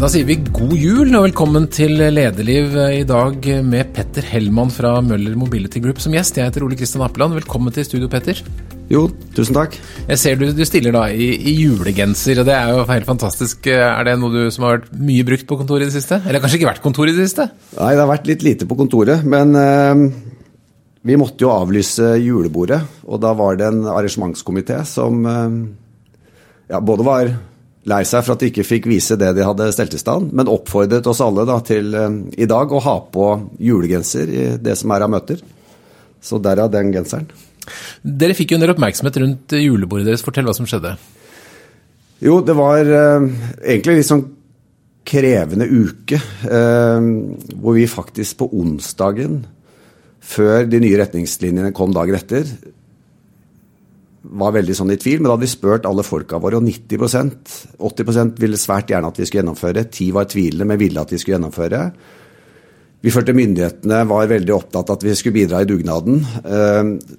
Da sier vi god jul og velkommen til Lederliv i dag med Petter Hellmann fra Møller Mobility Group som gjest. Jeg heter Ole Kristian Appeland. Velkommen til studio, Petter. Jo, tusen takk. Jeg ser du, du stiller da i, i, julegenser, og det er jo helt fantastisk. Er det noe du som har vært mye brukt på kontoret i det siste? Eller kanskje ikke vært kontor i det siste? Nei, det har vært litt lite på kontoret, men uh, vi måtte jo avlyse julebordet. Og da var det en arrangementskomité som uh, ja, både var lei seg for at de ikke fikk vise det de hadde stelt i stand, men oppfordret oss alle da, til uh, i dag å ha på julegenser i det som er av møter. Så derav den genseren. Dere fikk jo en del oppmerksomhet rundt julebordet deres. Fortell hva som skjedde. Jo, det var eh, egentlig litt sånn krevende uke. Eh, hvor vi faktisk på onsdagen, før de nye retningslinjene kom dagen etter, var veldig sånn i tvil, men da hadde vi spurt alle folka våre, og 90% 80% ville svært gjerne at vi skulle gjennomføre. 10 var tvilende, men ville at vi skulle gjennomføre. Vi følte myndighetene var veldig opptatt av at vi skulle bidra i dugnaden.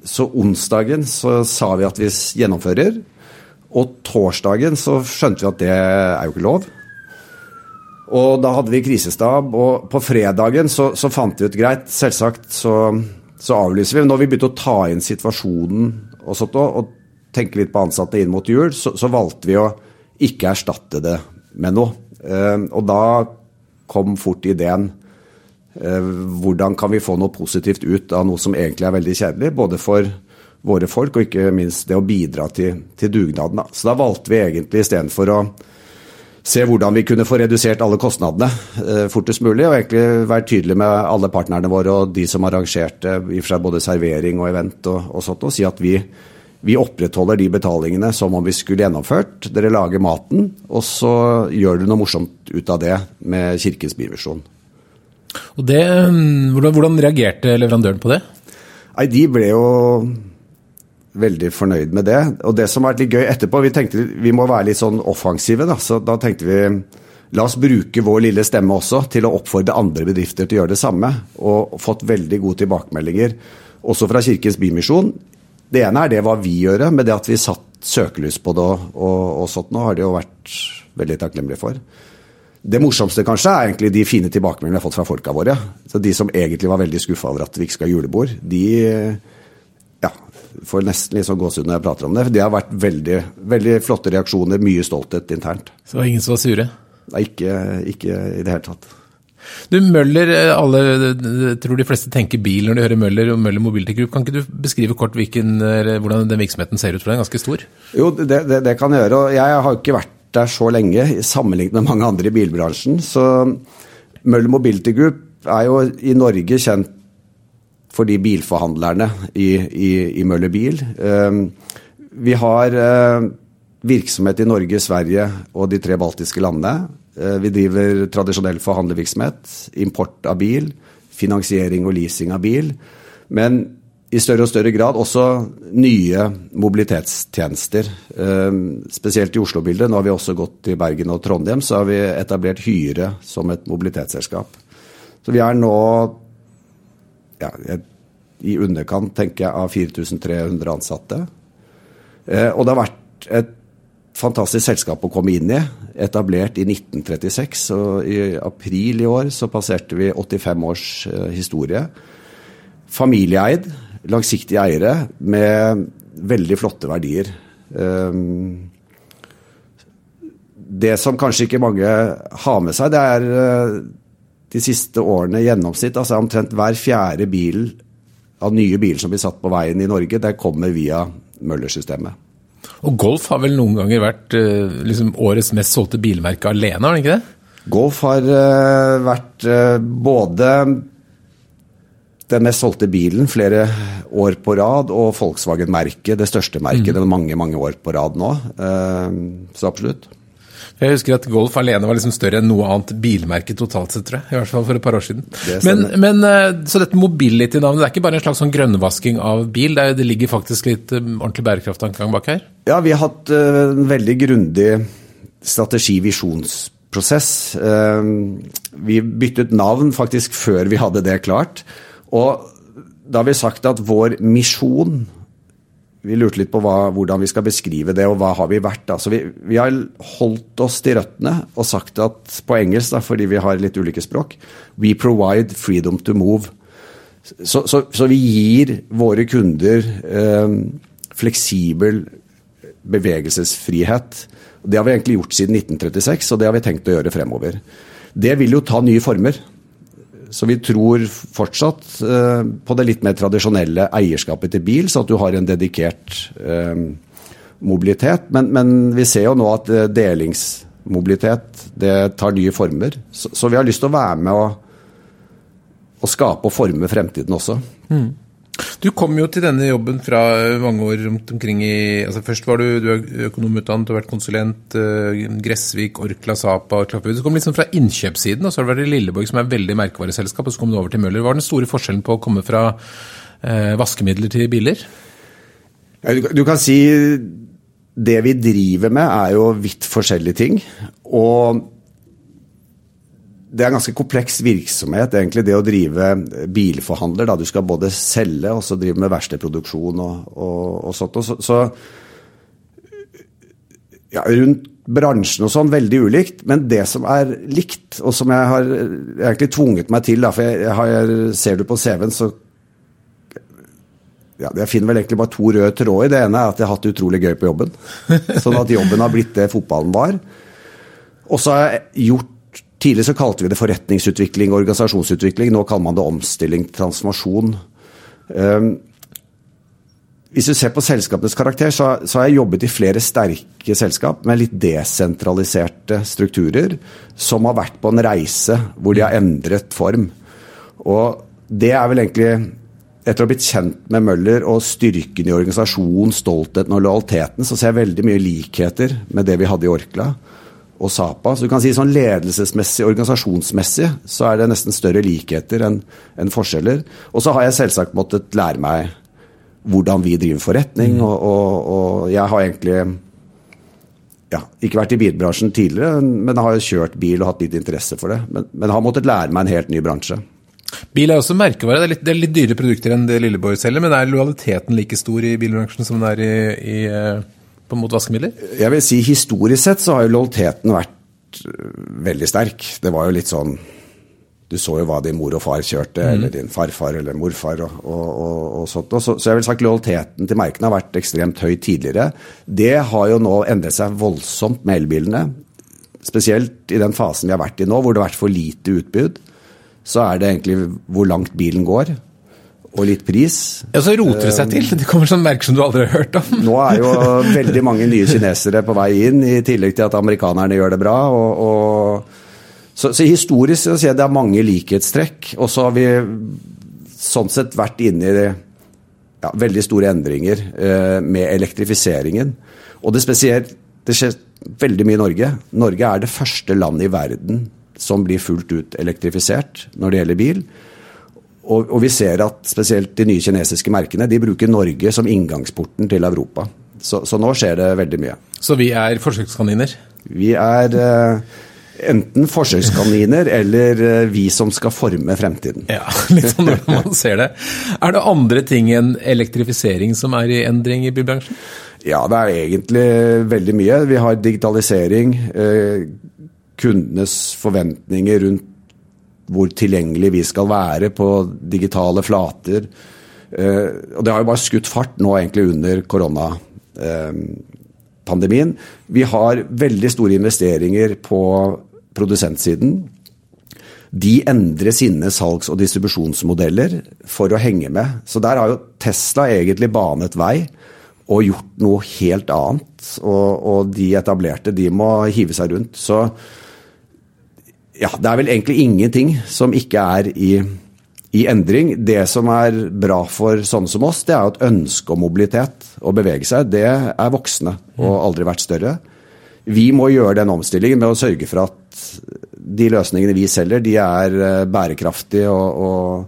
Så onsdagen så sa vi at vi gjennomfører. Og torsdagen så skjønte vi at det er jo ikke lov. Og da hadde vi krisestab, og på fredagen så, så fant vi ut greit, selvsagt så, så avlyser vi. Men når vi begynte å ta inn situasjonen og, sånt, og tenke litt på ansatte inn mot jul, så, så, valgte vi å ikke erstatte det med noe. Eh, og da kom fort ideen eh, hvordan kan vi få noe positivt ut av noe som egentlig er veldig kjedelig, både for våre folk og ikke minst det å bidra til, til dugnaden. Så da valgte vi egentlig istedenfor å se hvordan vi kunne få redusert alle kostnadene eh, fortest mulig, og egentlig være tydelig med alle partnerne våre og de som arrangerte i for seg både servering og event og, og sånt, og si at vi, vi opprettholder de betalingene som om vi skulle gjennomført. Dere lager maten, og så gjør dere noe morsomt ut av det med Kirkens bivisjon. Og det, hvordan, hvordan reagerte leverandøren på det? Nei, De ble jo veldig fornøyd med det. Og det som har vært litt gøy etterpå, vi tenkte vi må være litt sånn offensive. Da, så da tenkte vi la oss bruke vår lille stemme også til å oppfordre andre bedrifter til å gjøre det samme. Og fått veldig gode tilbakemeldinger også fra Kirkens Bymisjon. Det ene er det hva vi gjør, men det at vi satt søkelys på det og, og, og sånt nå, har det jo vært veldig takknemlige for. Det morsomste kanskje er egentlig de fine tilbakemeldingene vi har fått fra folka våre. Så De som egentlig var veldig skuffa over at vi ikke skal ha julebord, de får nesten litt sånn gåsehud når jeg prater om det. Det har vært veldig, veldig flotte reaksjoner, mye stolthet internt. Så det var ingen som var sure? Nei, ikke, ikke i det hele tatt. Du, Møller, alle, tror de fleste tenker bil når de hører Møller og Møller Mobility Group. Kan ikke du beskrive kort hvilken, hvordan den virksomheten ser ut, for den er ganske stor? Jo, det, det, det kan jeg gjøre. og Jeg har ikke vært der så lenge sammenlignet med mange andre i bilbransjen. Så Møller Mobility Group er jo i Norge kjent for de bilforhandlerne i, i, i Møller Bil. Ehm, vi har eh, virksomhet i Norge, Sverige og de tre baltiske landene. Eh, vi driver tradisjonell forhandlervirksomhet, import av bil, finansiering og leasing av bil. Men i større og større grad også nye mobilitetstjenester. Ehm, spesielt i Oslo-bildet. Nå har vi også gått til Bergen og Trondheim, så har vi etablert Hyre som et mobilitetsselskap. Så vi er nå ja, i underkant tenker jeg, av 4300 ansatte. Eh, og det har vært et fantastisk selskap å komme inn i. Etablert i 1936, og i april i år så passerte vi 85 års eh, historie. Familieeid, langsiktige eiere med veldig flotte verdier. Eh, det som kanskje ikke mange har med seg, det er de siste årene gjennomsnitt. altså Omtrent hver fjerde bil av nye biler som blir satt på veien i Norge, der kommer via Møller-systemet. Og Golf har vel noen ganger vært liksom, årets mest solgte bilmerke alene, har det ikke det? Golf har uh, vært uh, både den mest solgte bilen flere år på rad, og Volkswagen-merket, det største merket, mm. mange mange år på rad nå. Uh, så absolutt. Jeg husker at Golf alene var liksom større enn noe annet bilmerke totalt sett, tror jeg. I hvert fall for et par år siden. Men, men, eh, Så dette mobility-navnet, det er ikke bare en slags sånn grønnvasking av bil? Det, er, det ligger faktisk litt um, ordentlig bærekrafttankegang bak her? Ja, vi har hatt uh, en veldig grundig strategi-visjonsprosess. Vi byttet navn faktisk før vi hadde det klart. Og da har vi sagt at vår misjon vi lurte litt på hva, hvordan vi skal beskrive det, og hva har vi vært. Da. Så vi, vi, har holdt oss til røttene og sagt at på engelsk, da, fordi vi har litt ulike språk, we provide freedom to move. Så, så, så vi gir våre kunder eh, fleksibel bevegelsesfrihet. Det har vi egentlig gjort siden 1936, og det har vi tenkt å gjøre fremover. Det vil jo ta nye former. Så vi tror fortsatt eh, på det litt mer tradisjonelle eierskapet til bil, så at du har en dedikert eh, mobilitet. Men, men, vi ser jo nå at eh, delingsmobilitet det tar nye former. Så, så vi har lyst til å være med og, og skape og forme fremtiden også. Mm. Du kom jo til denne jobben fra mange år rundt omkring i altså Først var du, du er økonomutdannet, har vært konsulent. Uh, Gressvik, Orkla, Sapa Klappud. Du kom liksom fra innkjøpssiden, og så har du vært i Lilleborg, som er veldig merkevareselskap, og så kom du over til Møller. Hva er den store forskjellen på å komme fra eh, vaskemidler til biler? Ja, du, du kan si det vi driver med er jo vidt forskjellige ting. Og det er en ganske kompleks virksomhet, egentlig, det å drive bilforhandler. Da. Du skal både selge og så drive med verkstedproduksjon og, og, og, sånt. Og så, så ja, rundt bransjen og sånn, veldig ulikt. Men det som er likt, og som jeg har egentlig tvunget meg til, da, for jeg, har, ser du på CV-en, så ja, Jeg finner vel egentlig bare to røde tråder. Det ene er at jeg har hatt det utrolig gøy på jobben. Sånn at jobben har blitt det fotballen var. Og så har jeg gjort Tidligere så kalte vi det forretningsutvikling og organisasjonsutvikling. Nå kaller man det omstilling, transformasjon. Um, hvis du ser på selskapenes karakter, så, så, har jeg jobbet i flere sterke selskap med litt desentraliserte strukturer, som har vært på en reise hvor de har endret form. Og det er vel egentlig etter å ha blitt kjent med Møller og styrken i organisasjonen, stoltheten og lojaliteten, så ser jeg veldig mye likheter med det vi hadde i Orkla og Sapa. Så du kan si sånn ledelsesmessig, organisasjonsmessig, så er det nesten større likheter enn en forskjeller. Og så har jeg selvsagt måttet lære meg hvordan vi driver forretning, mm. og, og, og, jeg har egentlig ja, ikke vært i bilbransjen tidligere, men har har kjørt bil og hatt litt interesse for det. Men, men har måttet lære meg en helt ny bransje. Bil er også merkevare. Det er litt, det er litt dyre produkter enn det Lilleborg selger, men er lojaliteten like stor i bilbransjen som den er i, i eh, på mot vaskemidler? Jeg vil si Historisk sett så har jo lojaliteten vært øh, veldig sterk. Det var jo litt sånn Du så jo hva din mor og far kjørte, mm. eller din farfar eller morfar og, og, og, og sånt. Så, så jeg vil sagt lojaliteten til merkene har vært ekstremt høy tidligere. Det har jo nå endret seg voldsomt med elbilene. Spesielt i den fasen vi har vært i nå, hvor det har vært for lite utbud. Så er det egentlig hvor langt bilen går og litt pris. Ja, Så roter det seg til? Det kommer sånn merke som du aldri har hørt om. Nå er jo veldig mange nye kinesere på vei inn, i tillegg til at amerikanerne gjør det bra. og, og så, så, historisk så sier jeg det er mange likhetstrekk. Og så har vi sånn sett vært inne i ja, veldig store endringer eh, med elektrifiseringen. Og det spesielt Det skjer veldig mye i Norge. Norge er det første landet i verden som blir fullt ut elektrifisert når det gjelder bil. Og, og, vi ser at spesielt de nye kinesiske merkene de bruker Norge som inngangsporten til Europa. Så, så nå skjer det veldig mye. Så vi er forsøkskaniner? Vi er eh, enten forsøkskaniner eller eh, vi som skal forme fremtiden. Ja, litt sånn når man ser det. Er det andre ting enn elektrifisering som er i endring i bybransjen? Ja, det er egentlig veldig mye. Vi har digitalisering. Eh, kundenes forventninger rundt hvor tilgjengelig vi skal være på digitale flater. Eh, og det har jo bare skutt fart nå egentlig under koronapandemien. Vi har veldig store investeringer på produsentsiden. De endrer sine salgs- og distribusjonsmodeller for å henge med. Så der har jo Tesla egentlig banet vei og gjort noe helt annet. Og, og de etablerte, de må hive seg rundt. Så ja, det er vel egentlig ingenting som ikke er i, i, endring. Det som er bra for sånne som oss, det er jo et ønske om mobilitet. Å bevege seg. Det er voksne og aldri vært større. Vi må gjøre den omstillingen med å sørge for at de løsningene vi selger, de er eh, bærekraftige og, og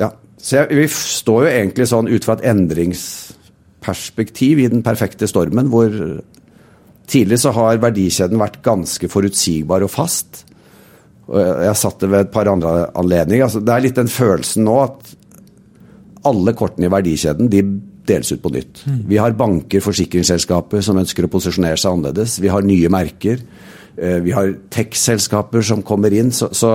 ja. Så jeg, vi står jo egentlig sånn ut fra et endringsperspektiv i den perfekte stormen, hvor Tidligere så har verdikjeden vært ganske forutsigbar og fast. Jeg har satt det ved et par andre anledninger. Altså, det er litt den følelsen nå at alle kortene i verdikjeden de deles ut på nytt. Mm. Vi har banker, forsikringsselskaper som ønsker å posisjonere seg annerledes. Vi har nye merker. Eh, vi har tech-selskaper som kommer inn. Så, så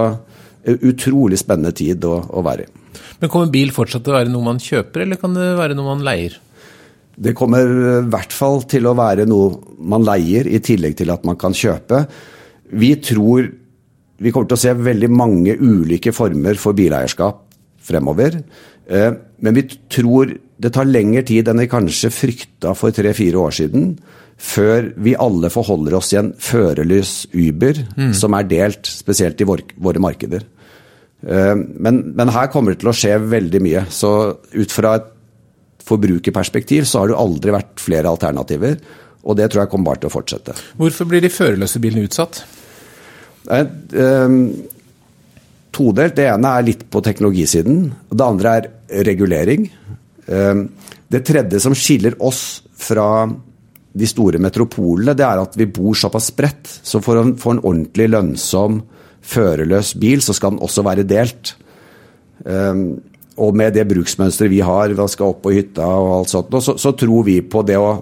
utrolig spennende tid å, å være i. Men Kommer bil fortsatt til å være noe man kjøper, eller kan det være noe man leier? Det kommer i hvert fall til å være noe man leier, i tillegg til at man kan kjøpe. Vi tror vi kommer til å se veldig mange ulike former for bileierskap fremover. Eh, men vi tror det tar lengre tid enn vi kanskje frykta for tre-fire år siden, før vi alle forholder oss i en førerløs Uber mm. som er delt, spesielt i våre markeder. Eh, men, men, her kommer det til å skje veldig mye. Så ut fra et forbrukerperspektiv så har det aldri vært flere alternativer. Og det tror jeg kommer bare til å fortsette. Hvorfor blir de førerløse bilene utsatt? Nei, um, todelt. Det ene er litt på teknologisiden. Det andre er regulering. Um, det tredje som skiller oss fra de store metropolene, det er at vi bor såpass spredt. Så for å få en ordentlig lønnsom førerløs bil, så skal den også være delt. Og med det bruksmønsteret vi har ved skal opp på hytta og alt sånt, så, så, tror vi på det å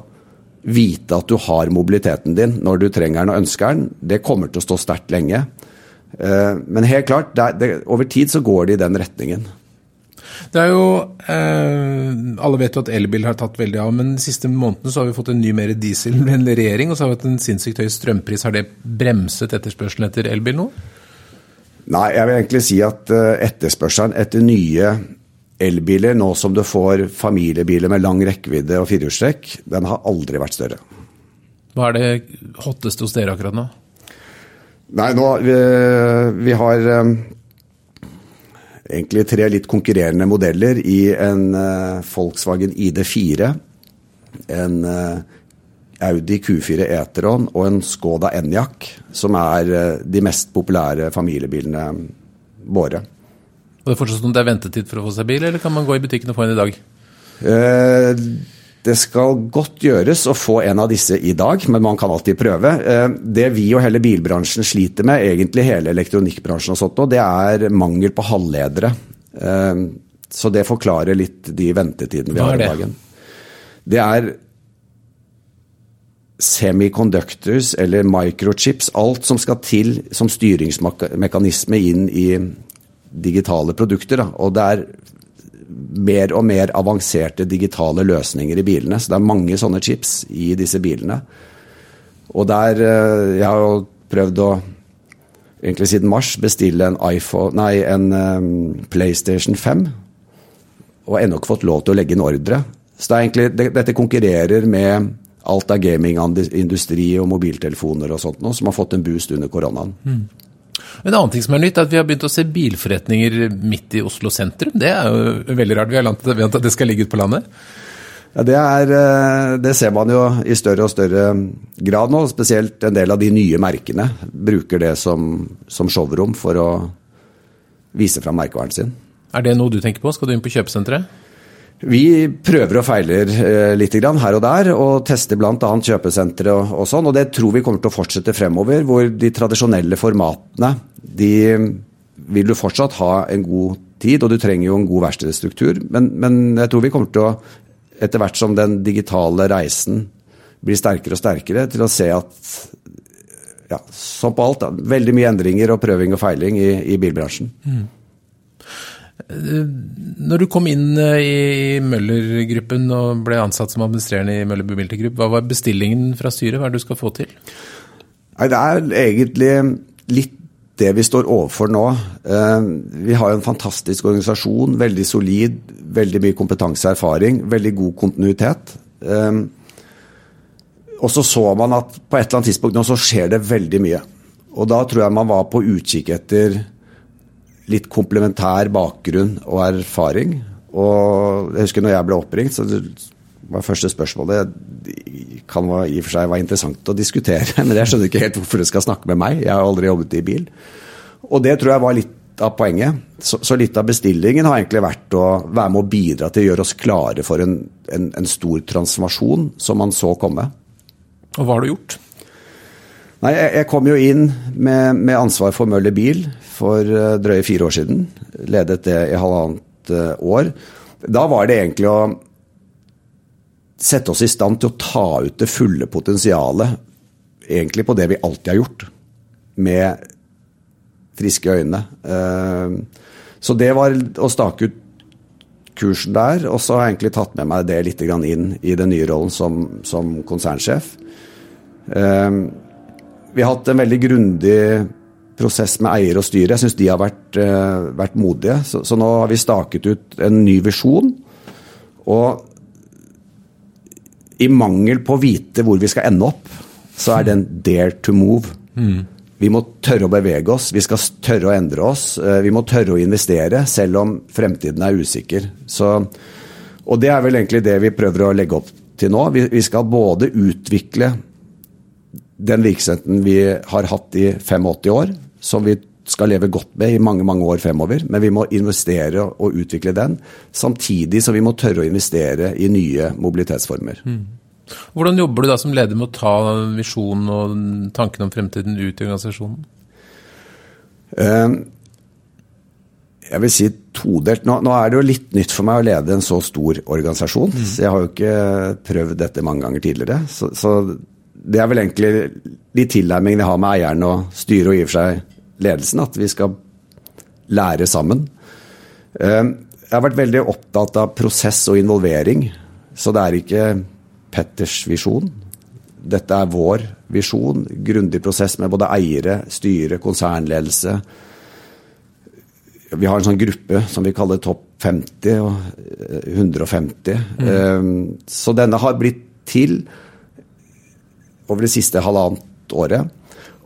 vite at du har mobiliteten din når du trenger den og ønsker den. Det kommer til å stå sterkt lenge. Uh, men helt klart, det, det, over tid så går det i den retningen. Det er jo, eh, Alle vet jo at elbil har tatt veldig av, men de siste månedene så har vi fått en ny mer dieselvennlig regjering, og så har vi hatt en sinnssykt høy strømpris. Har det bremset etterspørselen etter elbil nå? Nei, jeg vil egentlig si at eh, etterspørselen etter nye elbiler, nå som du får familiebiler med lang rekkevidde og firehjulstrekk, den har aldri vært større. Hva er det hotteste hos dere akkurat nå? Nei, nå Vi, vi har um, egentlig tre litt konkurrerende modeller i en uh, Volkswagen ID4. En uh, Audi Q4 E-tron og en Skoda Enyaq, som er de mest populære familiebilene våre. Og Det er fortsatt sånn det er ventetid for å få seg bil, eller kan man gå i butikken og få en i dag? Eh, det skal godt gjøres å få en av disse i dag, men man kan alltid prøve. Eh, det vi og hele bilbransjen sliter med, egentlig hele elektronikkbransjen og sånt, det er mangel på halvledere. Så det forklarer litt de ventetidene vi har i dagen. Det er semiconductors eller microchips, alt som skal til som styringsmekanisme inn i digitale produkter. Da. Og det er mer og mer avanserte digitale løsninger i bilene. Så det er mange sånne chips i disse bilene. Og der eh, Jeg har jo prøvd å egentlig siden mars bestille en, iPhone, nei, en um, PlayStation 5. Og ennå ikke fått lov til å legge inn ordre. Så det egentlig, det, dette konkurrerer med alt av gamingindustri og mobiltelefoner og sånt nå, som har fått en boost under koronaen. Mm. En annen ting som er nytt, er at vi har begynt å se bilforretninger midt i Oslo sentrum. Det er jo veldig rart. Vi har vent at det skal ligge ute på landet. Ja, det, er, eh, det, ser man jo i større og større grad nå. Spesielt en del av de nye merkene bruker det som, som showrom for å vise fram merkevaren sin. Er det noe du tenker på? Skal du inn på kjøpesenteret? Vi prøver og feiler eh, litt her og der, og tester bl.a. kjøpesentre og, og, sånn. Og det tror vi kommer til å fortsette fremover, hvor de tradisjonelle formatene de vil du fortsatt ha en god tid, og du trenger jo en god verkstedstruktur. Men, men jeg tror vi kommer til å, etter hvert som den digitale reisen blir sterkere og sterkere, til å se at ja, som på alt, veldig mye endringer og prøving og feiling i, i bilbransjen. Mm. Når du kom inn eh, i Møller-gruppen og ble ansatt som administrerende i Møller Mobility hva var bestillingen fra styret? Hva er det du skal få til? Det er egentlig litt det vi står overfor nå. Eh, vi har en fantastisk organisasjon, veldig solid, veldig mye kompetanse og erfaring, veldig god kontinuitet. Eh, og så så man at på et eller annet tidspunkt nå så skjer det veldig mye. Og da tror jeg man var på utkikk etter litt komplementær bakgrunn og erfaring. Og jeg husker når jeg ble oppringt, så var første spørsmålet kan i og for seg være interessant å diskutere, men jeg skjønner ikke helt hvorfor du skal snakke med meg. Jeg har aldri jobbet i bil. Og det tror jeg var litt av poenget. Så, så litt av bestillingen har egentlig vært å være med å bidra til å gjøre oss klare for en, en, en stor transformasjon som man så komme. Og hva har du gjort? Nei, jeg, jeg kom jo inn med, med, ansvar for Møller Bil for uh, drøye fire år siden. Ledet det i halvannet uh, år. Da var det egentlig å sette oss i stand til å ta ut det fulle potensialet egentlig på det vi alltid har gjort, med friske øyne. Eh, så det var å stake ut kursen der, og så har jeg egentlig tatt med meg det litt inn i den nye rollen som, som konsernsjef. Eh, vi har hatt en veldig grundig prosess med eier og styre. Jeg syns de har vært, uh, vært modige. Så, så, nå har vi staket ut en ny visjon. Og i mangel på å vite hvor vi skal ende opp, så er det en dare to move. Mm. Vi må tørre å bevege oss, vi skal tørre å endre oss. Uh, vi må tørre å investere, selv om fremtiden er usikker. Så, og det er vel egentlig det vi prøver å legge opp til nå. Vi, vi skal både utvikle den virksomheten vi har hatt i 85 år, som vi skal leve godt med i mange mange år fremover. Men vi må investere og utvikle den, samtidig som vi må tørre å investere i nye mobilitetsformer. Mm. Hvordan jobber du da som leder med å ta visjonen og tankene om fremtiden ut i organisasjonen? Uh, jeg vil si todelt. Nå, nå, er det jo litt nytt for meg å lede en så stor organisasjon. Mm. så Jeg har jo ikke prøvd dette mange ganger tidligere. Så, så det er vel egentlig de tilnærmingene jeg har med eieren og styret og i og for seg ledelsen, at vi skal lære sammen. Eh, jeg har vært veldig opptatt av prosess og involvering, så det er ikke Petters visjon. Dette er vår visjon. Grundig prosess med både eiere, styre, konsernledelse. Vi har en sånn gruppe som vi kaller Topp 50 og 150. Mm. Eh, så denne har blitt til over det siste halvannet året.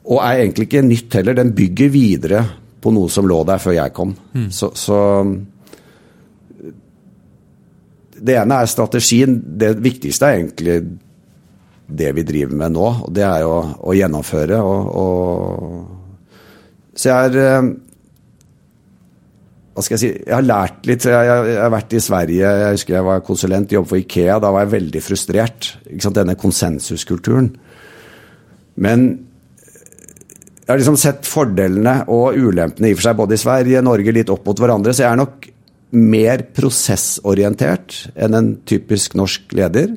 Og er egentlig ikke nytt heller. Den bygger videre på noe som lå der før jeg kom. Mm. Så, så, Det ene er strategien. Det viktigste er egentlig det vi driver med nå. og Det er å, å gjennomføre. Og, og, så jeg er eh, hva skal jeg si, jeg har lært litt. Jeg, jeg, jeg, har vært i Sverige, jeg husker jeg var konsulent, jobbet for Ikea. Da var jeg veldig frustrert. Denne konsensuskulturen. Men jeg har liksom sett fordelene og ulempene i og for seg både i Sverige og Norge litt opp mot hverandre. Så jeg er nok mer prosessorientert enn en typisk norsk leder.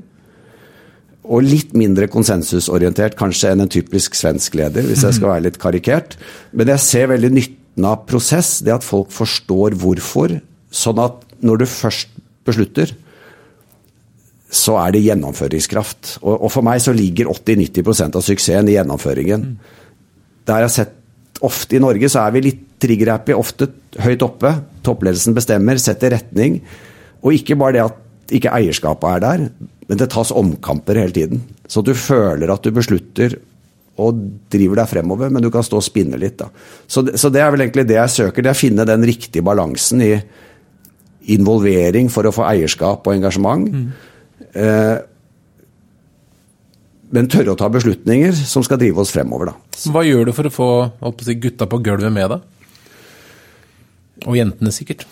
Og litt mindre konsensusorientert kanskje enn en typisk svensk leder, hvis jeg skal være litt karikert. Men jeg ser veldig nytten av prosess, det at folk forstår hvorfor. Sånn at når du først beslutter, så er det gjennomføringskraft. Og, og for meg så ligger 80-90% av suksessen i gjennomføringen. Mm. jeg har sett ofte i Norge, så er vi litt trigger-happy, ofte høyt oppe. Toppledelsen bestemmer, setter retning. Og ikke bare det at ikke eierskapet er der, men det tas omkamper hele tiden. Så du føler at du beslutter og driver deg fremover, men du kan stå og spinne litt. Da. Så, så det er vel egentlig det jeg søker, det er å finne den riktige balansen i involvering for å få eierskap og engasjement. Mm Eh, men tørre å ta beslutninger som skal drive oss fremover. Da. Hva gjør du for å få si, gutta på gulvet med deg? Og jentene, sikkert?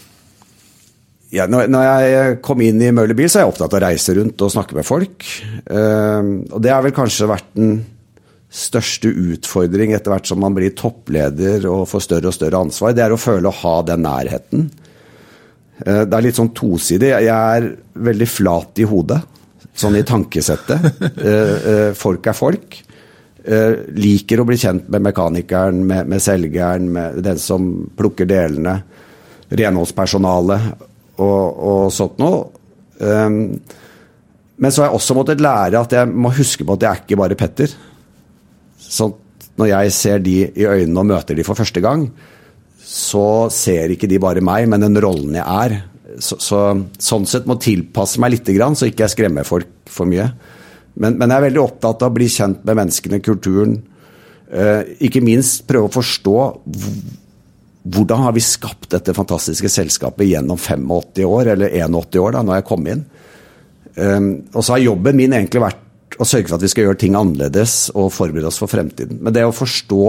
Ja, når, jeg kom inn i Møller Bil, så er jeg opptatt av å reise rundt og snakke med folk. Eh, og det har vel kanskje vært den største utfordring etter hvert som man blir toppleder og får større og større ansvar. Det er å føle å ha den nærheten. Eh, det er litt sånn tosidig. Jeg er veldig flat i hodet, sånn i tankesettet. Eh, eh, folk er folk. Liker å bli kjent med mekanikeren, med, med selgeren, med den som plukker delene. Renholdspersonalet og, og sånt noe. Men så har jeg også måttet lære at jeg må huske på at jeg er ikke bare Petter. Sånn når jeg ser de i øynene og møter de for første gang, så ser ikke de bare meg, men den rollen jeg er. Så, så, sånn sett må tilpasse meg litt, så ikke jeg skremmer folk for mye. Men, men, jeg er veldig opptatt av å bli kjent med menneskene, kulturen. Eh, ikke minst prøve å forstå hvordan har vi skapt dette fantastiske selskapet gjennom 85 år, eller 81 år, da når jeg kom inn. Eh, og så har jobben min egentlig vært å sørge for at vi skal gjøre ting annerledes og forberede oss for fremtiden. Men det å forstå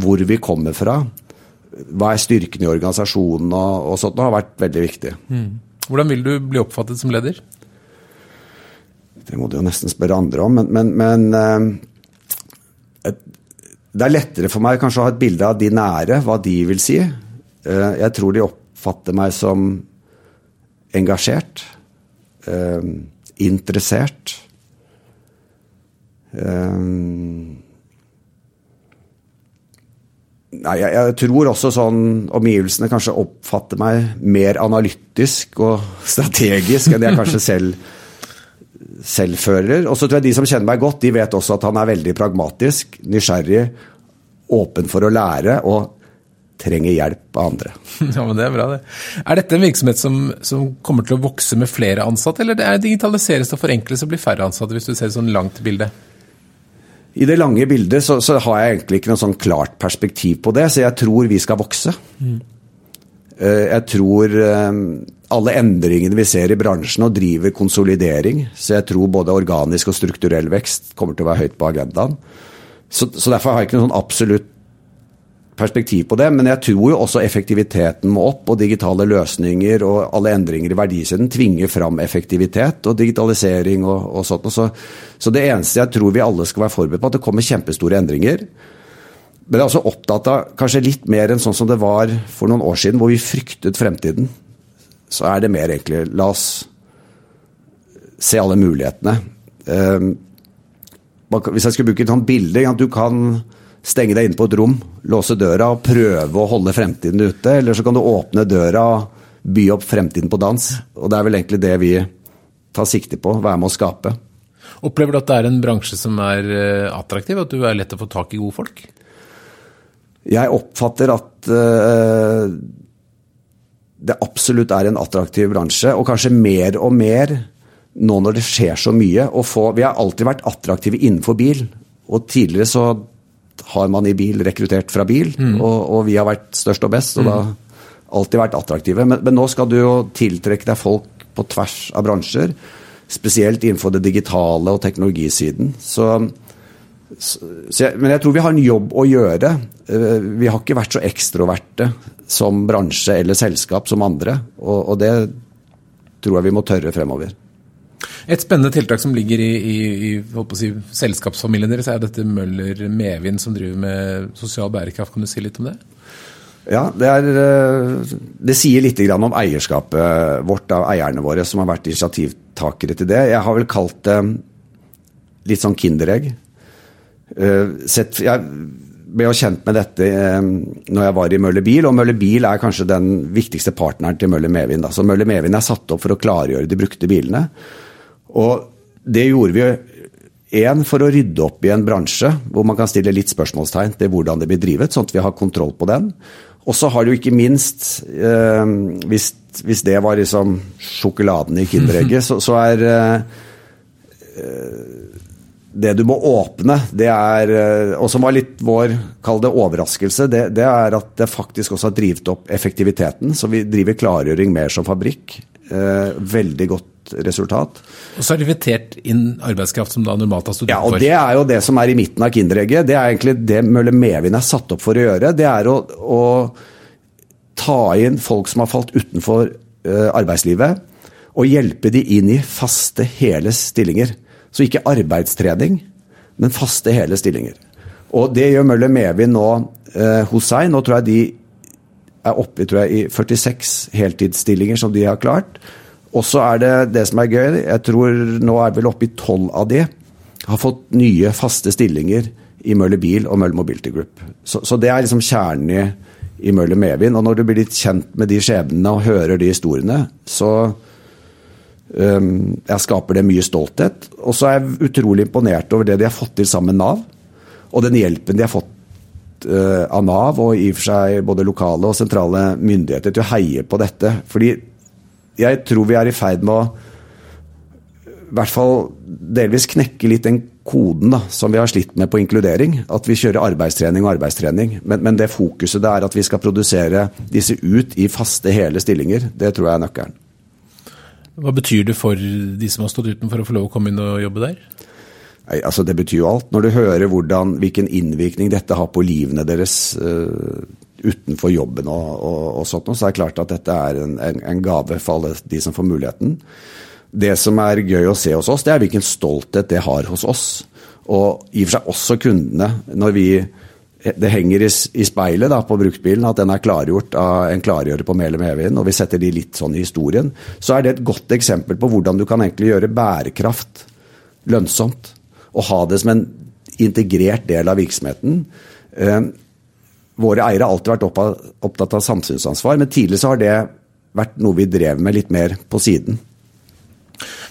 hvor vi kommer fra, hva er styrken i organisasjonen og, og sånt, har vært veldig viktig. Mm. Hvordan vil du bli oppfattet som leder? Det må du jo nesten spørre andre om, men, men, men uh, Det er lettere for meg kanskje å ha et bilde av de nære, hva de vil si. Uh, jeg tror de oppfatter meg som engasjert. Uh, interessert. Um, Nei, jeg, jeg, tror også sånn omgivelsene kanskje oppfatter meg mer analytisk og strategisk enn jeg kanskje selv, selv fører. Og så tror jeg de som kjenner meg godt, de vet også at han er veldig pragmatisk, nysgjerrig, åpen for å lære og trenger hjelp av andre. Ja, men det Er bra det. Er dette en virksomhet som, som kommer til å vokse med flere ansatte, eller det er digitaliseres og forenkles og blir færre ansatte, hvis du ser et sånn langt bilde? I det lange bildet så, så, har jeg egentlig ikke noe sånn klart perspektiv på det, så jeg tror vi skal vokse. Mm. Jeg tror eh, alle endringene vi ser i bransjen og driver konsolidering, så jeg tror både organisk og strukturell vekst kommer til å være høyt på agendaen. Så, så derfor har jeg ikke noe sånn absolutt perspektiv på det, men jeg tror jo også effektiviteten må opp, og digitale løsninger og alle endringer i verdisiden tvinger fram effektivitet og digitalisering og, og sånt. Så, så, det eneste jeg tror vi alle skal være forberedt på, at det kommer kjempestore endringer. Men jeg er også opptatt av kanskje litt mer enn sånn som det var for noen år siden, hvor vi fryktet fremtiden. Så er det mer egentlig La oss se alle mulighetene. Um, hvis jeg skulle bruke et sånt bilde Du kan stenge deg inne på et rom, låse døra og prøve å holde fremtiden ute. Eller så kan du åpne døra og by opp fremtiden på dans. Og det er vel egentlig det vi tar sikte på, være med å skape. Opplever du at det er en bransje som er eh, attraktiv, at du er lett å få tak i gode folk? Jeg oppfatter at uh, det absolutt er en attraktiv bransje, og kanskje mer og mer nå når det skjer så mye. Få, vi har alltid vært attraktive innenfor bil, og tidligere så har man i bil rekruttert fra bil, mm. og, og, vi har vært størst og best. og mm. da alltid vært attraktive. Men, men, nå skal du jo tiltrekke deg folk på tvers av bransjer. Spesielt innenfor det digitale og teknologisiden. Så, så, jeg, men jeg tror vi har en jobb å gjøre. Eh, vi har ikke vært så ekstroverte som bransje eller selskap som andre. Og, og det tror jeg vi må tørre fremover. Et spennende tiltak som ligger i, i, i si, selskapsfamilien deres, er dette Møller Medvind som driver med sosial bærekraft. Kan du si litt om det? Ja, det, er, eh, det sier litt om eierskapet vårt av eierne våre som har vært initiativtakere til det. Jeg har vel kalt det litt sånn kinderegg. Eh, jeg ble jo kjent med dette eh, når jeg var i Møller Bil, og Møller Bil er kanskje den viktigste partneren til Møller Medvind. Så Møller Medvind er satt opp for å klargjøre de brukte bilene. Og det gjorde vi Én for å rydde opp i en bransje hvor man kan stille litt spørsmålstegn til hvordan det blir drevet, sånn at vi har kontroll på den. Og så har jo ikke minst, eh, hvis, hvis, det var liksom sjokoladen i Kinderegget, så, så, er eh, Det du må åpne, det er eh, Og som var litt vår, kall det overraskelse, det, det, er at det faktisk også har drevet opp effektiviteten. Så vi driver klargjøring mer som fabrikk. Eh, veldig godt resultat. Og så har de invitert inn arbeidskraft som da normalt har studert for. Ja, og Det er jo det som er i midten av kinderegget. Det er egentlig det Mølle Medvind er satt opp for å gjøre. Det er å, å ta inn folk som har falt utenfor uh, arbeidslivet, og hjelpe de inn i faste, hele stillinger. Så ikke arbeidstrening, men faste, hele stillinger. Og det gjør Møller Medvind nå eh, hos seg. Nå tror jeg de er oppe tror jeg, i 46 heltidsstillinger som de har klart. Og så er det det som er gøy, jeg tror nå er vel oppe i tolv av de har fått nye faste stillinger i Møller Bil og Møller Mobility Group. Så, så det er liksom kjernen i, i Møller Medvind. Og når du blir litt kjent med de skjebnene og hører de historiene, så um, jeg skaper det mye stolthet. Og så er jeg utrolig imponert over det de har fått til sammen med Nav. Og den hjelpen de har fått uh, av Nav, og i og for seg både lokale og sentrale myndigheter til å heie på dette. Fordi jeg tror vi er i ferd med å i hvert fall delvis knekke litt den koden da, som vi har slitt med på inkludering. At vi kjører arbeidstrening og arbeidstrening. Men, men, det fokuset det er at vi skal produsere disse ut i faste, hele stillinger, det tror jeg er nøkkelen. Hva betyr det for de som har stått utenfor å få lov å komme inn og jobbe der? Altså Det betyr jo alt. Når du hører hvordan, hvilken innvirkning dette har på livene deres uh, utenfor jobben og, og, og, sånt, så er det klart at dette er en, en, en, gave for alle de som får muligheten. Det som er gøy å se hos oss, det er hvilken stolthet det har hos oss. Og i og for seg også kundene, når vi det henger i, i speilet da, på bruktbilen at den er klargjort av en klargjører på Melum Evin, og vi setter de litt sånn i historien, så er det et godt eksempel på hvordan du kan egentlig gjøre bærekraft lønnsomt. Og ha det som en integrert del av virksomheten. Eh, våre eiere har alltid vært opptatt av samfunnsansvar, men tidligere så har det vært noe vi drev med litt mer på siden.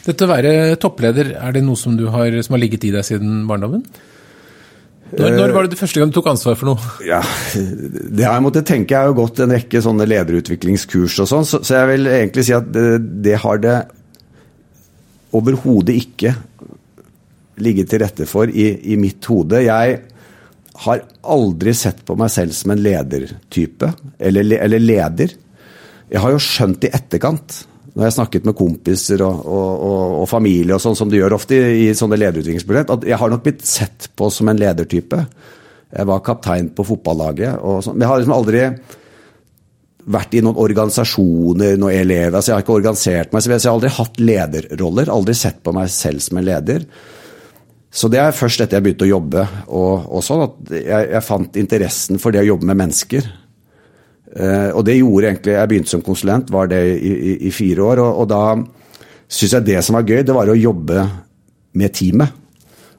Dette å være toppleder, er det noe som, har, som har ligget i deg siden barndommen? Når, når, var det, det første gang du tok ansvar for noe? Ja, Det har jeg måttet tenke. Jeg har jo gått en rekke sånne lederutviklingskurs og sånn, så, så, jeg vil egentlig si at det, det har det overhodet ikke ligget til rette for i, i mitt hode. Jeg har aldri sett på meg selv som en ledertype, eller, eller leder. Jeg har jo skjønt i etterkant når jeg har snakket med kompiser og, og, og, og familie, og sånn som du gjør ofte i, i sånne lederutviklingsprosjekt, at jeg har nok blitt sett på som en ledertype. Jeg var kaptein på fotballaget. og sånn. Jeg har liksom aldri vært i noen organisasjoner, noen elever. altså Jeg har ikke organisert meg, så jeg har aldri hatt lederroller. Aldri sett på meg selv som en leder. Så det er først etter jeg begynte å jobbe og, og sånn, at jeg, jeg, fant interessen for det å jobbe med mennesker. Eh, og det gjorde egentlig Jeg begynte som konsulent, var det i, i, i fire år. Og, og da syns jeg det som var gøy, det var å jobbe med teamet.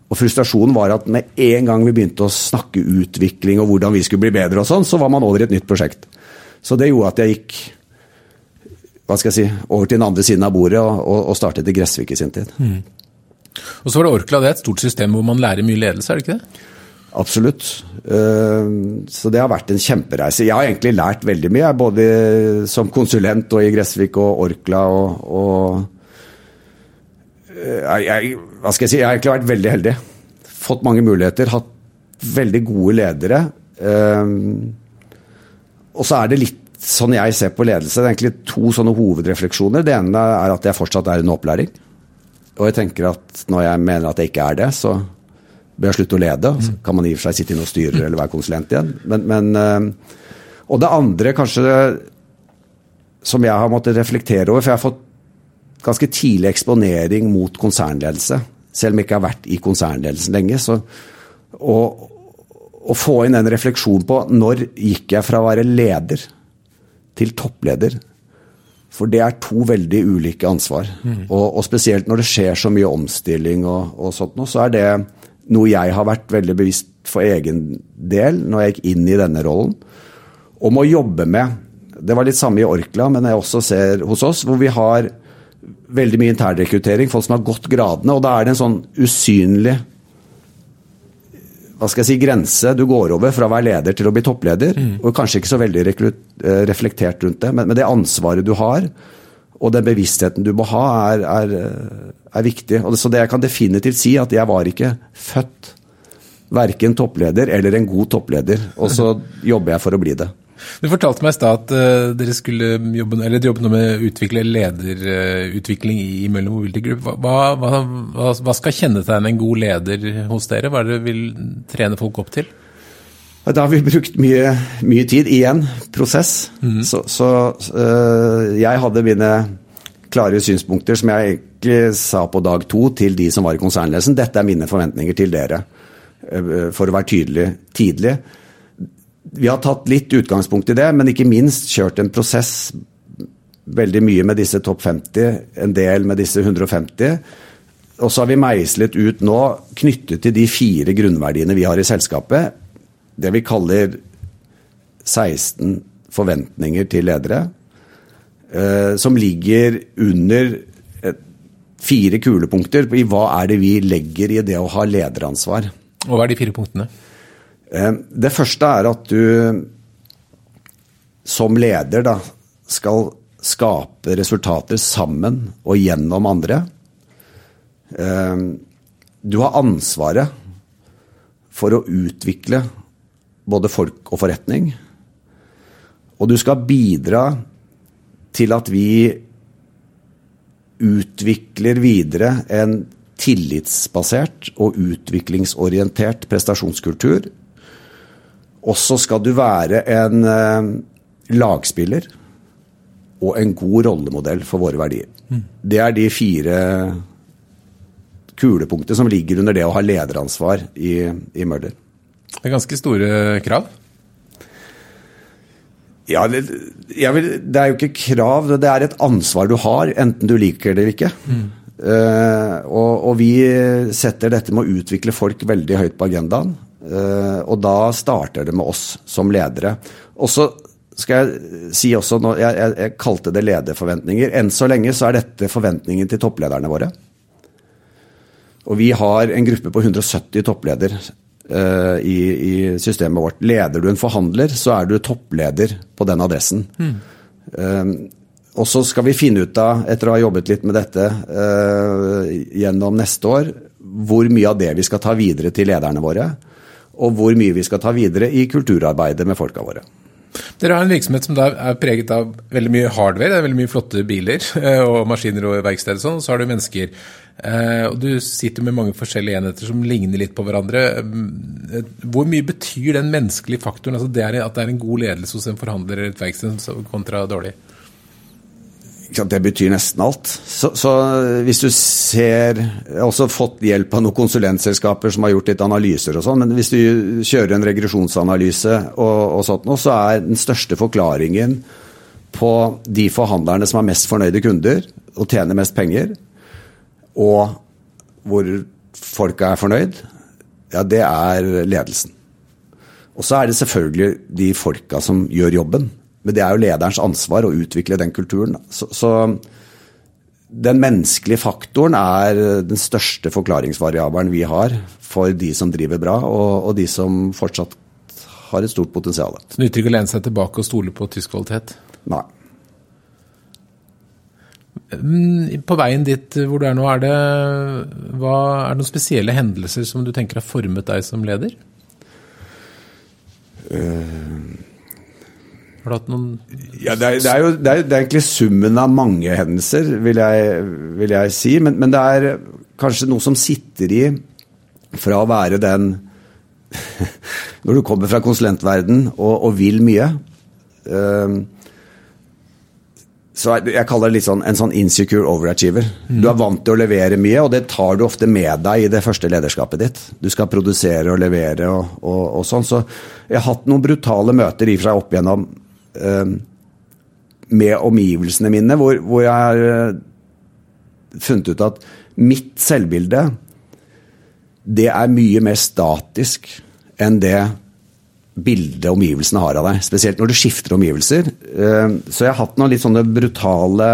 Og frustrasjonen var at med en gang vi begynte å snakke utvikling og hvordan vi skulle bli bedre, og sånn, så var man over i et nytt prosjekt. Så det gjorde at jeg gikk hva skal jeg si, over til den andre siden av bordet og, og, startet i Gressvik i sin tid. Mm. Og så var det Orkla, det er et stort system hvor man lærer mye ledelse, er det ikke det? Absolutt. Eh, så det har vært en kjempereise. Jeg har egentlig lært veldig mye, både som konsulent og i Gressvik og Orkla og, og eh, jeg, hva skal jeg si, jeg har egentlig vært veldig heldig. Fått mange muligheter, hatt veldig gode ledere. Eh, og så er det litt sånn jeg ser på ledelse. Det er egentlig to sånne hovedrefleksjoner. Det ene er at jeg fortsatt er under opplæring. Og jeg tenker at når jeg mener at jeg ikke er det, så bør jeg slutte å lede. Så kan man i og for seg sitte i noen styrer eller være konsulent igjen. Men, men, eh, og det andre kanskje som jeg har måttet reflektere over, for jeg har fått ganske tidlig eksponering mot konsernledelse. Selv om jeg ikke har vært i konsernledelsen lenge. Så, å få inn en refleksjon på når gikk jeg fra å være leder til toppleder. For det er to veldig ulike ansvar. Mm. Og, og, spesielt når det skjer så mye omstilling og, og sånt noe, så er det noe jeg har vært veldig bevisst for egen del når jeg gikk inn i denne rollen. Om å jobbe med. Det var litt samme i Orkla, men jeg også ser hos oss, hvor vi har veldig mye internrekruttering, folk som har gått gradene. Og da er det en sånn usynlig hva skal jeg si, grense du går over fra å være leder til å bli toppleder. Mm. Og kanskje ikke så veldig eh, reflektert rundt det, men, det ansvaret du har, og den bevisstheten du må ha, er, er, er viktig. Det, så det jeg kan definitivt si, at jeg var ikke født verken toppleder eller en god toppleder. Og så jobber jeg for å bli det. Du fortalte meg i stad at uh, dere skulle jobbe, eller jobbe noe med å utvikle lederutvikling uh, i Møller Mobility Group. Hva, hva, hva, hva, skal kjennetegne en god leder hos dere? Hva er det dere vil trene folk opp til? Da har vi brukt mye, mye tid. Igjen prosess. Mm. Så, så øh, jeg hadde mine klare synspunkter som jeg egentlig sa på dag to til de som var i konsernledelsen. Dette er mine forventninger til dere, for å være tydelig tidlig vi har tatt litt utgangspunkt i det, men ikke minst kjørt en prosess veldig mye med disse topp 50, en del med disse 150. Og så har vi meislet ut nå, knyttet til de fire grunnverdiene vi har i selskapet, det vi kaller 16 forventninger til ledere, eh, som ligger under fire kulepunkter i hva er det vi legger i det å ha lederansvar. Og hva er de fire punktene? Eh, det første er at du som leder da, skal skape resultater sammen og gjennom andre. Eh, du har ansvaret for å utvikle både folk og forretning. Og du skal bidra til at vi utvikler videre en tillitsbasert og utviklingsorientert prestasjonskultur og så skal du være en eh, lagspiller og en god rollemodell for våre verdier. Mm. Det er de fire kulepunktet som ligger under det å ha lederansvar i, i Møller. Det er ganske store krav? Ja, det, vil, det, er jo ikke krav, det er et ansvar du har, enten du liker det eller ikke. Mm. Uh, og, og, vi setter dette med å utvikle folk veldig høyt på agendaen. Uh, og da starter det med oss som ledere. Og så skal jeg si også, jeg, jeg, jeg kalte det lederforventninger. Enn så lenge så er dette forventningen til topplederne våre. Og vi har en gruppe på 170 toppleder uh, i, i, systemet vårt. Leder du en forhandler, så er du toppleder på den adressen. Mm. Uh, og så skal vi finne ut av, etter å ha jobbet litt med dette uh, gjennom neste år, hvor mye av det vi skal ta videre til lederne våre. Og hvor mye vi skal ta videre i kulturarbeidet med folka våre. Dere har en virksomhet som er preget av veldig mye hardware. Det er veldig mye flotte biler og maskiner og verksted og sånn. Så har du mennesker. Eh, og du sitter med mange forskjellige enheter som ligner litt på hverandre. Eh, hvor mye betyr den menneskelige faktoren, altså det at det er en god ledelse hos en forhandler eller et verksted kontra dårlig? Det betyr nesten alt. Så, så, hvis du ser Jeg har også fått hjelp av noen konsulentselskaper som har gjort litt analyser og sånn, men hvis du kjører en regresjonsanalyse og, og sånt noe, så er den største forklaringen på de forhandlerne som er mest fornøyde kunder og tjener mest penger, og hvor folka er fornøyd, ja, det er ledelsen. Og så er det selvfølgelig de folka som gjør jobben. Men det er jo lederens ansvar å utvikle den kulturen. Så, så den menneskelige faktoren er den største forklaringsvariabelen vi har for de som driver bra, og, og de som fortsatt har et stort potensial. Så det nytter ikke å lene seg tilbake og stole på tysk kvalitet? Nei. Mm, på veien dit hvor du er nå, er det, hva, er det noen spesielle hendelser som du tenker har formet deg som leder? Uh, har noen ja, det, er, det, er jo, det, er, det, er, egentlig summen av mange hendelser, vil jeg, vil jeg si. Men, men, det er kanskje noe som sitter i fra å være den Når du kommer fra konsulentverden og, og vil mye. Uh, så jeg kaller det litt sånn en sånn insecure overachiever. Du er vant til å levere mye, og det tar du ofte med deg i det første lederskapet ditt. Du skal produsere og levere og, og, og sånn. Så jeg har hatt noen brutale møter i for seg opp igjennom med omgivelsene mine, hvor, hvor jeg har eh, funnet ut at mitt selvbilde, det er mye mer statisk enn det bildet omgivelsene har av deg. Spesielt når du skifter omgivelser. Eh, så jeg har hatt noen litt sånne brutale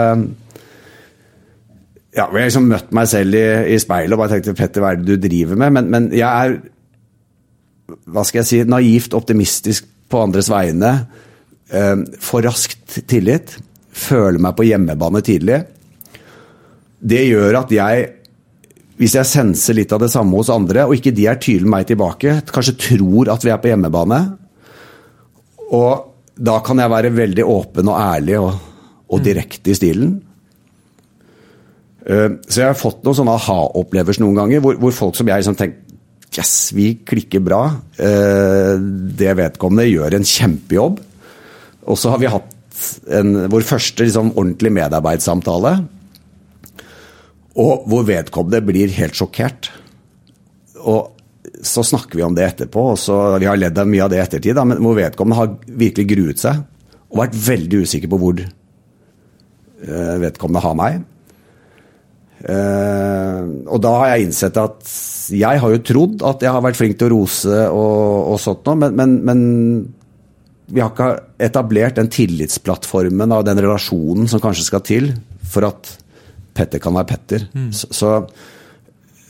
ja, hvor jeg liksom møtt meg selv i, i speilet og bare tenkte Petter, hva er det du driver med? Men, men, jeg er hva skal jeg si, naivt optimistisk på andres vegne. Eh, for raskt tillit. Føler meg på hjemmebane tidlig. Det gjør at jeg hvis jeg senser litt av det samme hos andre, og ikke de er tydelige meg tilbake, kanskje tror at vi er på hjemmebane, og da kan jeg være veldig åpen og ærlig og, og mm. direkte i stilen. Eh, så jeg har fått noen sånne aha-opplevelser noen ganger, hvor, hvor, folk som jeg liksom tenker Yes, vi klikker bra. Eh, det vedkommende gjør en kjempejobb. Og så har vi hatt en, vår første liksom, ordentlige medarbeidssamtale og hvor vedkommende blir helt sjokkert. Og så snakker vi om det etterpå, og så, vi har ledd av mye av det i ettertid, men hvor vedkommende har virkelig gruet seg og vært veldig usikker på hvor uh, vedkommende har meg. Uh, og da har jeg innsett at jeg har jo trodd at jeg har vært flink til å rose og, og sånt noe, men, men, men, vi har ikke etablert den tillitsplattformen av den relasjonen som kanskje skal til for at Petter kan være Petter. Mm. Så,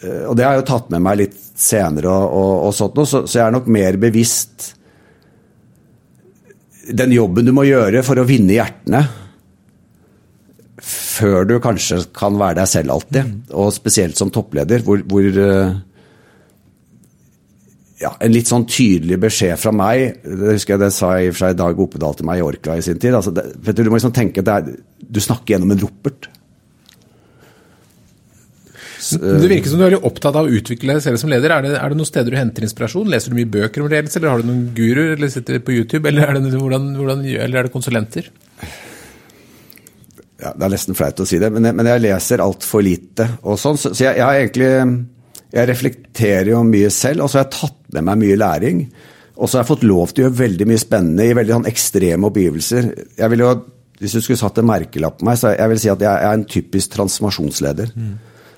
eh, og det har jeg jo tatt med meg litt senere og, og, og sånt noe, så, så, jeg er nok mer bevisst den jobben du må gjøre for å vinne hjertene før du kanskje kan være deg selv alltid. Mm. Og spesielt som toppleder, hvor, hvor eh, ja, en litt sånn tydelig beskjed fra meg Det husker jeg det sa i og for seg Dag Opedal til meg i Orkla i sin tid. Altså, det, du må liksom tenke at er, du snakker gjennom en ropert. Det virker som du er veldig opptatt av å utvikle deg selv som leder. Er det, er det, noen steder du henter inspirasjon? Leser du mye bøker om ledelse, eller har du noen guruer, eller sitter på YouTube, eller er det, hvordan, hvordan, eller er det konsulenter? Ja, det er nesten flaut å si det, men jeg, men jeg leser altfor lite og sånn. Så, så jeg, jeg, har egentlig Jeg reflekterer jo mye selv, og så har jeg tatt med meg mye læring. Og så har jeg fått lov til å gjøre veldig mye spennende i veldig sånn ekstreme oppgivelser. Jeg vil jo, Hvis du skulle satt en merkelapp på meg, så jeg vil si at jeg er en typisk transformasjonsleder. Mm.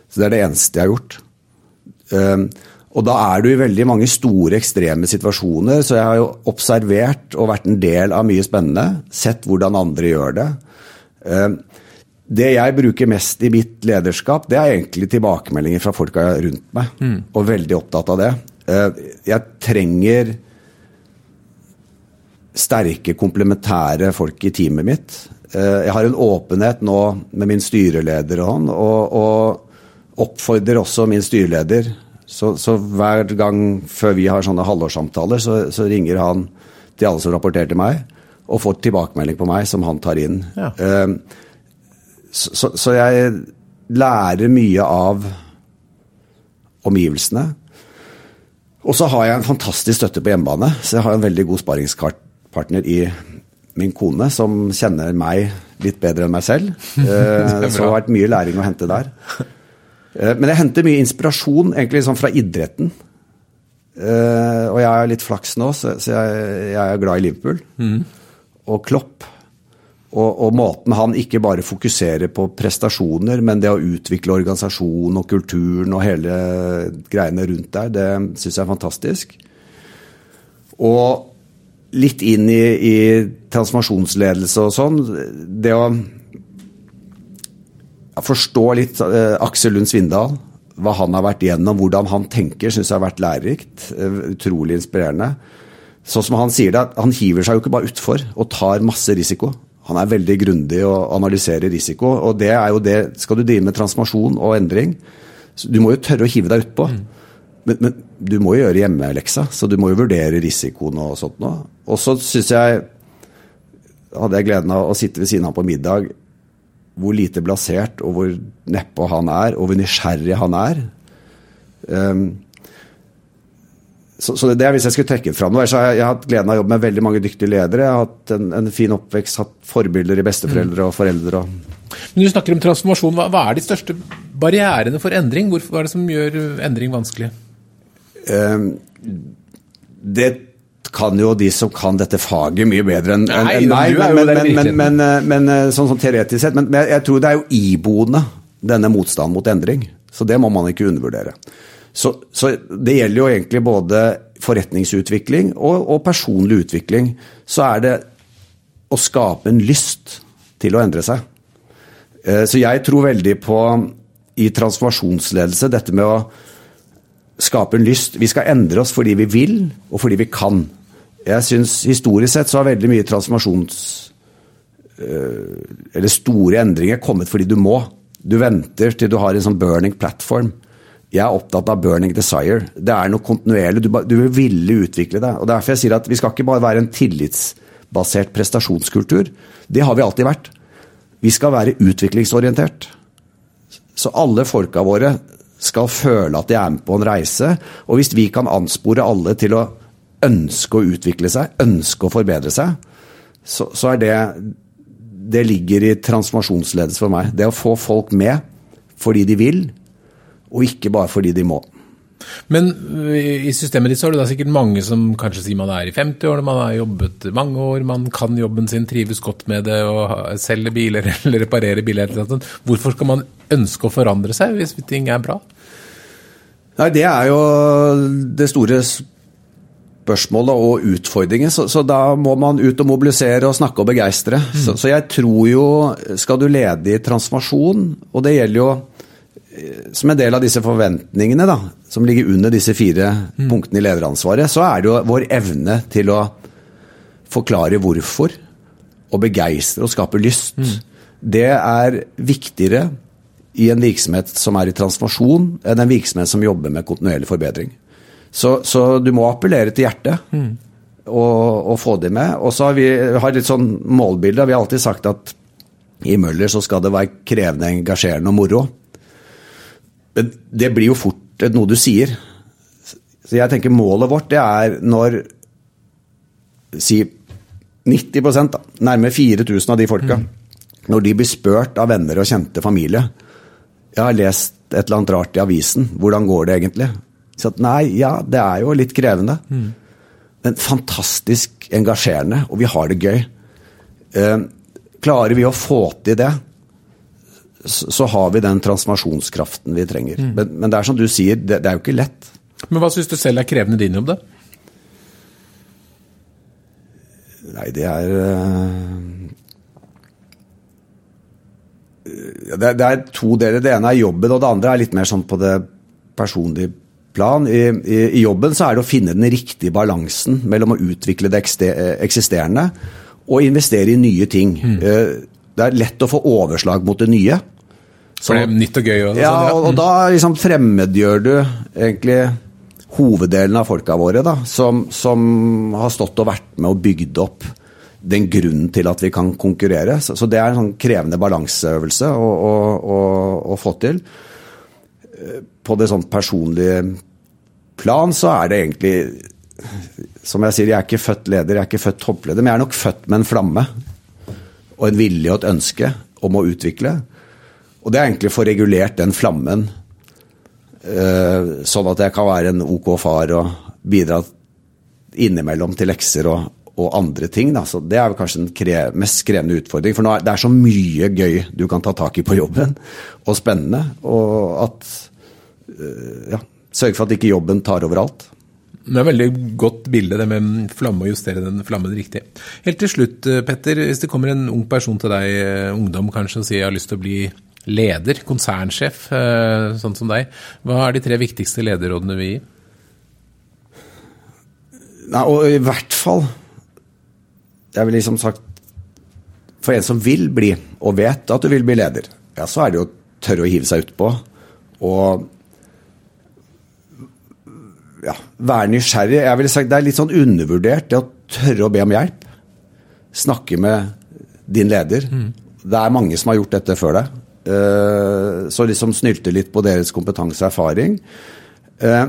Så det er det eneste jeg har gjort. Um, og da er du i veldig mange store, ekstreme situasjoner. Så jeg har jo observert og vært en del av mye spennende. Sett hvordan andre gjør det. Um, det jeg bruker mest i mitt lederskap, det er egentlig tilbakemeldinger fra folka rundt meg. Mm. Og veldig opptatt av det. Uh, jeg trenger sterke, komplementære folk i teamet mitt. Uh, jeg har en åpenhet nå med min styreleder og han, og, og oppfordrer også min styreleder så, så, hver gang før vi har sånne halvårssamtaler, så, så, ringer han til alle som rapporterer til meg, og får tilbakemelding på meg som han tar inn. Ja. Uh, så, så, jeg lærer mye av omgivelsene. Og så har jeg en fantastisk støtte på hjemmebane. Så jeg har en veldig god sparringspartner i min kone, som kjenner meg litt bedre enn meg selv. Uh, så det har vært mye læring å hente der. Eh, men jeg henter mye inspirasjon egentlig sånn fra idretten. Uh, og jeg er litt flaks nå, så, så jeg, jeg, er glad i Liverpool. Mm. Og Klopp. Og, og, måten han ikke bare fokuserer på prestasjoner, men det å utvikle organisasjonen og kulturen og hele greiene rundt der, det syns jeg er fantastisk. Og litt inn i, i transformasjonsledelse og sånn. Det å forstå litt eh, Aksel Lund Svindal. Hva han har vært igjennom, hvordan han tenker, syns jeg har vært lærerikt. Uh, utrolig inspirerende. Sånn som han sier det, Han hiver seg jo ikke bare utfor og tar masse risiko. Han er veldig grundig og analyserer risiko. og det er jo det, Skal du drive med transformasjon og endring, du må jo tørre å hive deg utpå. Mm. Men, men, du må jo gjøre hjemmeleksa, så du må jo vurdere risikoen og sånt noe. Og så syns jeg hadde jeg gleden av å sitte ved siden av på middag hvor lite blasert og hvor nedpå han er, og hvor nysgjerrig han er. Um, så, så, det er hvis jeg skulle trekke fram noe. Jeg, jeg har hatt gleden av å jobbe med veldig mange dyktige ledere. Jeg har hatt en, en fin oppvekst, hatt forbilder i besteforeldre og foreldre. Men Du snakker om transformasjon. Hva, hva, er de største barrierene for endring? Hvorfor, hva er det som gjør endring vanskelig? Um, det kan jo de som kan dette faget mye bedre enn en, en meg, men, men, men, men, eh, sånn, sånn teoretisk sett. Men, jeg tror det er jo iboende, denne motstanden mot endring. Så det må man ikke undervurdere. Så, så det gjelder jo egentlig både forretningsutvikling og, og, personlig utvikling. Så er det å skape en lyst til å endre seg. Eh, så jeg tror veldig på i transformasjonsledelse dette med å skape en lyst. Vi skal endre oss fordi vi vil, og fordi vi kan. Jeg syns historisk sett så har veldig mye transformasjons... Eh, eller store endringer kommet fordi du må. Du venter til du har en sånn burning platform. Jeg er opptatt av burning desire. Det er noe kontinuerlig. Du, du vil ville utvikle deg. og Derfor jeg sier at vi skal ikke bare være en tillitsbasert prestasjonskultur. Det har vi alltid vært. Vi skal være utviklingsorientert. Så alle folka våre skal føle at de er med på en reise. Og hvis vi kan anspore alle til å ønske å utvikle seg, ønske å forbedre seg, så, så er det Det ligger i transformasjonsledelse for meg. Det å få folk med fordi de vil, og ikke bare fordi de må. Men i systemet ditt så har du da sikkert mange som kanskje sier man er i 50-årene, man har jobbet mange år, man kan jobben sin, trives godt med det og selger biler eller reparerer biler. Hvorfor skal man ønske å forandre seg hvis ting er bra? Nei, Det er jo det store spørsmålet og utfordringen. Så, så, da må man ut og mobilisere og snakke og begeistre. Mm. Så, så, jeg tror jo Skal du lede i transformasjon, og det gjelder jo som en del av disse forventningene da, som ligger under disse fire mm. punktene i lederansvaret, så er det jo vår evne til å forklare hvorfor, og begeistre og skape lyst. Mm. Det er viktigere i en virksomhet som er i transformasjon, enn en virksomhet som jobber med kontinuerlig forbedring. Så, så du må appellere til hjertet mm. og, og, få det med. Og så har vi har litt sånn målbilde. Vi har alltid sagt at i Møller så skal det være krevende, engasjerende og moro. Men det blir jo fort noe du sier. Så jeg tenker målet vårt det er når si 90 da, nærmere 4000 av de folka, mm. når de blir spurt av venner og kjente familie jeg har lest et eller annet rart i avisen. Hvordan går det egentlig? Så at nei, ja, det er jo litt krevende. Mm. Men fantastisk engasjerende, og vi har det gøy. Eh, klarer vi å få til det, så, har vi den transformasjonskraften vi trenger. Mm. Men, men, det er som du sier, det, det er jo ikke lett. Men hva syns du selv er krevende din jobb, da? Nei, det er uh, det, det, er to deler. Det ene er jobben, og det andre er litt mer sånn på det personlige plan. I, i, I, jobben så er det å finne den riktige balansen mellom å utvikle det eksisterende og investere i nye ting. Mm. Det er lett å få overslag mot det nye. Så, det er nytt og gøy? Og, ja, sånn, ja. og, og da liksom fremmedgjør du egentlig hoveddelen av folka våre, da, som, som, har stått og vært med og bygd opp den grunnen til at vi kan konkurrere. Så, så det er en sånn krevende balanseøvelse å, å, å, å, få til. På det sånn personlige plan så er det egentlig Som jeg sier, jeg er ikke født leder, jeg er ikke født toppleder, men jeg er nok født med en flamme. Og en vilje og et ønske om å utvikle. Og det er egentlig for regulert den flammen Eh, sånn at jeg kan være en OK far og bidra innimellom til lekser og, og andre ting. Da. Så det er kanskje den kre mest krevende utfordring. For er, det er så mye gøy du kan ta tak i på jobben, og spennende. Og at eh, ja, Sørge for at ikke jobben tar overalt. Det er et veldig godt bilde, det med flamme og justere den flammen riktig. Helt til slutt, eh, Petter. Hvis det kommer en ung person til deg, ungdom kanskje, og sier jeg har lyst til å bli leder, konsernsjef, eh, sånn som deg. Hva er de tre viktigste lederrådene vi gir? Nei, og i hvert fall Jeg ville liksom sagt For en som vil bli, og vet at du vil bli leder, ja, så er det jo å tørre å hive seg utpå. Og ja, være nysgjerrig. Jeg ville sagt Det er litt sånn undervurdert, det å tørre å be om hjelp. Snakke med din leder. Mm. Det er mange som har gjort dette før deg. Eh, så liksom snylte litt på deres kompetanse og erfaring. Eh,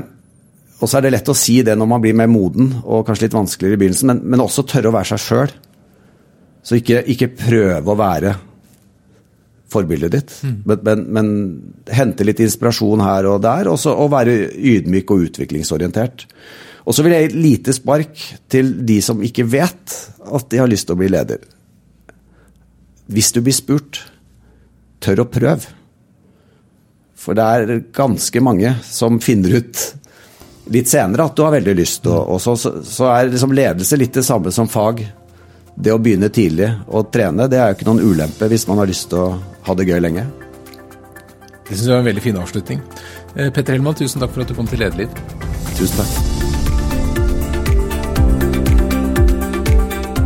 og så er det lett å si det når man blir mer moden og kanskje litt vanskeligere i begynnelsen, men, men også tørre å være seg sjøl. Så ikke, ikke prøve å være forbildet ditt, mm. men, men, men, hente litt inspirasjon her og der, og, og være ydmyk og utviklingsorientert. Og så vil jeg gi et lite spark til de som ikke vet at de har lyst til å bli leder. Hvis du blir spurt, tør å prøve. For det er ganske mange som finner ut litt senere at du har veldig lyst. Og, og så, så, er liksom ledelse litt det samme som fag. Det å begynne tidlig å trene, det er jo ikke noen ulempe hvis man har lyst til å ha det gøy lenge. Det syns jeg var en veldig fin avslutning. Eh, Petter Hellmann, tusen takk for at du kom til Lederliv. Tusen takk.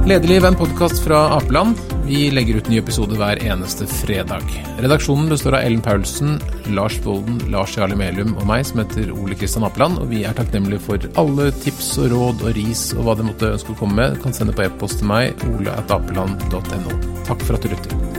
Lederliv er en podkast fra Apeland. Vi legger ut ny episode hver eneste fredag. Redaksjonen består av Ellen Paulsen, Lars Bolden, Lars Jarle Melum og meg, som heter Ole Kristian Apeland. Og vi er takknemlige for alle tips og råd og ris og hva dere måtte ønske å komme med. Du kan sende på e-post til meg, oleatapeland.no. Takk for at du lytter.